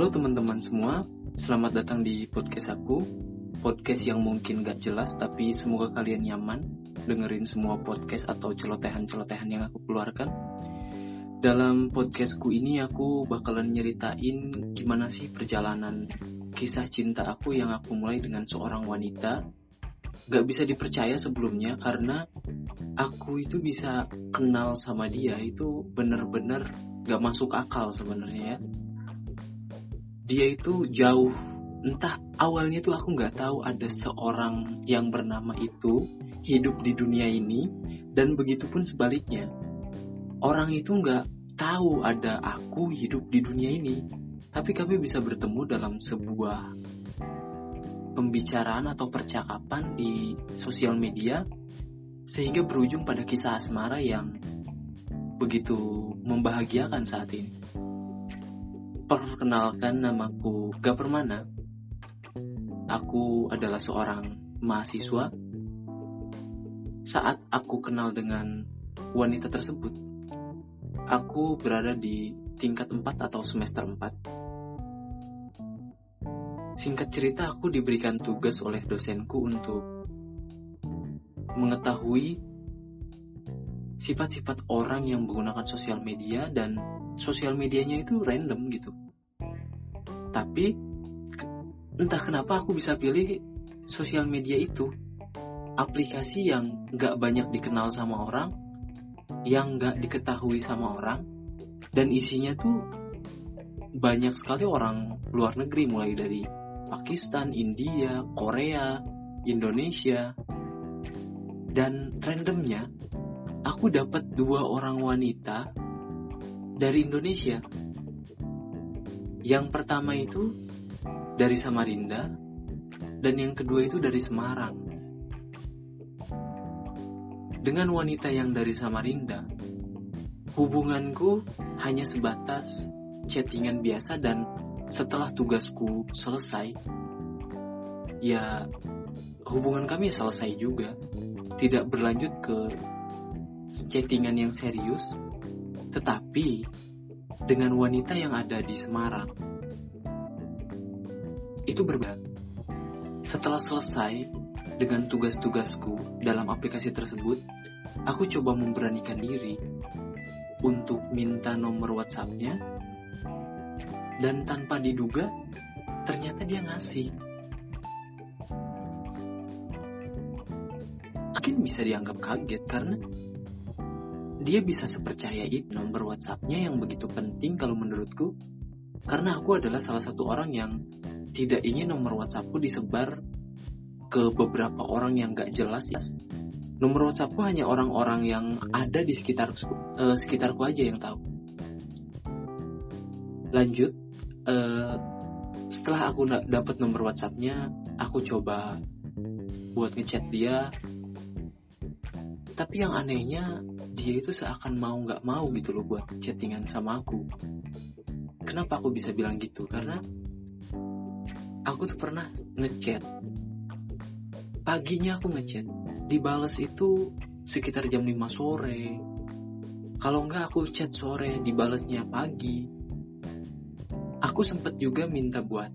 Halo teman-teman semua, selamat datang di podcast aku. Podcast yang mungkin gak jelas tapi semoga kalian nyaman Dengerin semua podcast atau celotehan-celotehan yang aku keluarkan. Dalam podcastku ini aku bakalan nyeritain gimana sih perjalanan kisah cinta aku yang aku mulai dengan seorang wanita. Gak bisa dipercaya sebelumnya karena aku itu bisa kenal sama dia itu bener-bener gak masuk akal sebenarnya ya dia itu jauh. Entah awalnya tuh aku nggak tahu ada seorang yang bernama itu hidup di dunia ini dan begitu pun sebaliknya. Orang itu nggak tahu ada aku hidup di dunia ini. Tapi kami bisa bertemu dalam sebuah pembicaraan atau percakapan di sosial media sehingga berujung pada kisah asmara yang begitu membahagiakan saat ini. Perkenalkan namaku Gapermana. Aku adalah seorang mahasiswa. Saat aku kenal dengan wanita tersebut, aku berada di tingkat 4 atau semester 4. Singkat cerita, aku diberikan tugas oleh dosenku untuk mengetahui sifat-sifat orang yang menggunakan sosial media dan sosial medianya itu random gitu. Tapi entah kenapa aku bisa pilih sosial media itu aplikasi yang gak banyak dikenal sama orang, yang gak diketahui sama orang, dan isinya tuh banyak sekali orang luar negeri mulai dari Pakistan, India, Korea, Indonesia, dan randomnya aku dapat dua orang wanita dari Indonesia. Yang pertama itu dari Samarinda dan yang kedua itu dari Semarang. Dengan wanita yang dari Samarinda, hubunganku hanya sebatas chattingan biasa dan setelah tugasku selesai, ya hubungan kami selesai juga. Tidak berlanjut ke chattingan yang serius, tetapi dengan wanita yang ada di Semarang itu berbeda. Setelah selesai dengan tugas-tugasku dalam aplikasi tersebut, aku coba memberanikan diri untuk minta nomor WhatsAppnya dan tanpa diduga ternyata dia ngasih. Mungkin bisa dianggap kaget karena dia bisa sepercaya itu nomor WhatsAppnya yang begitu penting kalau menurutku karena aku adalah salah satu orang yang tidak ingin nomor WhatsAppku disebar ke beberapa orang yang gak jelas ya. Nomor WhatsAppku hanya orang-orang yang ada di sekitar uh, sekitarku aja yang tahu. Lanjut, uh, setelah aku dapat nomor WhatsAppnya, aku coba buat ngechat dia. Tapi yang anehnya dia itu seakan mau nggak mau gitu loh buat chattingan sama aku. Kenapa aku bisa bilang gitu? Karena aku tuh pernah ngechat. Paginya aku ngechat. Dibales itu sekitar jam 5 sore. Kalau nggak aku chat sore dibalesnya pagi. Aku sempet juga minta buat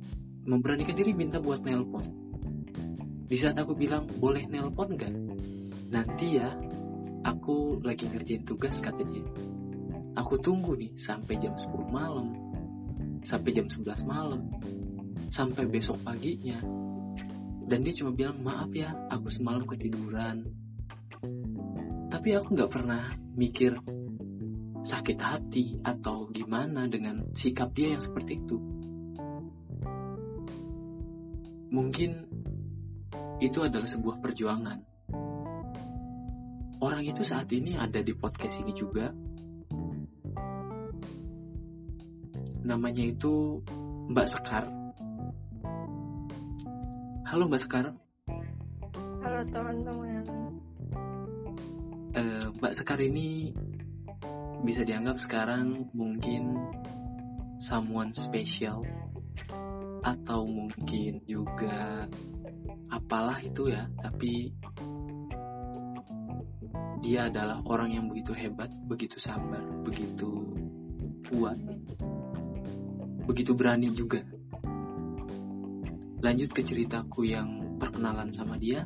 memberanikan diri minta buat nelpon. Di saat aku bilang boleh nelpon nggak? Nanti ya aku lagi ngerjain tugas katanya. Aku tunggu nih sampai jam 10 malam. Sampai jam 11 malam. Sampai besok paginya. Dan dia cuma bilang maaf ya aku semalam ketiduran. Tapi aku nggak pernah mikir sakit hati atau gimana dengan sikap dia yang seperti itu. Mungkin itu adalah sebuah perjuangan orang itu saat ini ada di podcast ini juga. Namanya itu Mbak Sekar. Halo Mbak Sekar. Halo teman-teman. Uh, Mbak Sekar ini bisa dianggap sekarang mungkin someone special atau mungkin juga apalah itu ya tapi dia adalah orang yang begitu hebat, begitu sabar, begitu kuat. begitu berani juga. Lanjut ke ceritaku yang perkenalan sama dia.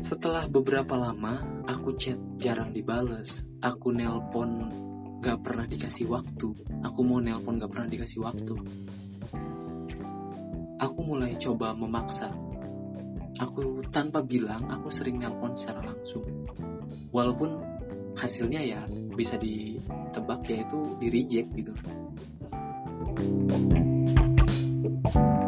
Setelah beberapa lama, aku chat jarang dibales. Aku nelpon gak pernah dikasih waktu. Aku mau nelpon gak pernah dikasih waktu. Aku mulai coba memaksa aku tanpa bilang aku sering nelpon secara langsung. Walaupun hasilnya ya bisa ditebak yaitu di reject gitu. thank you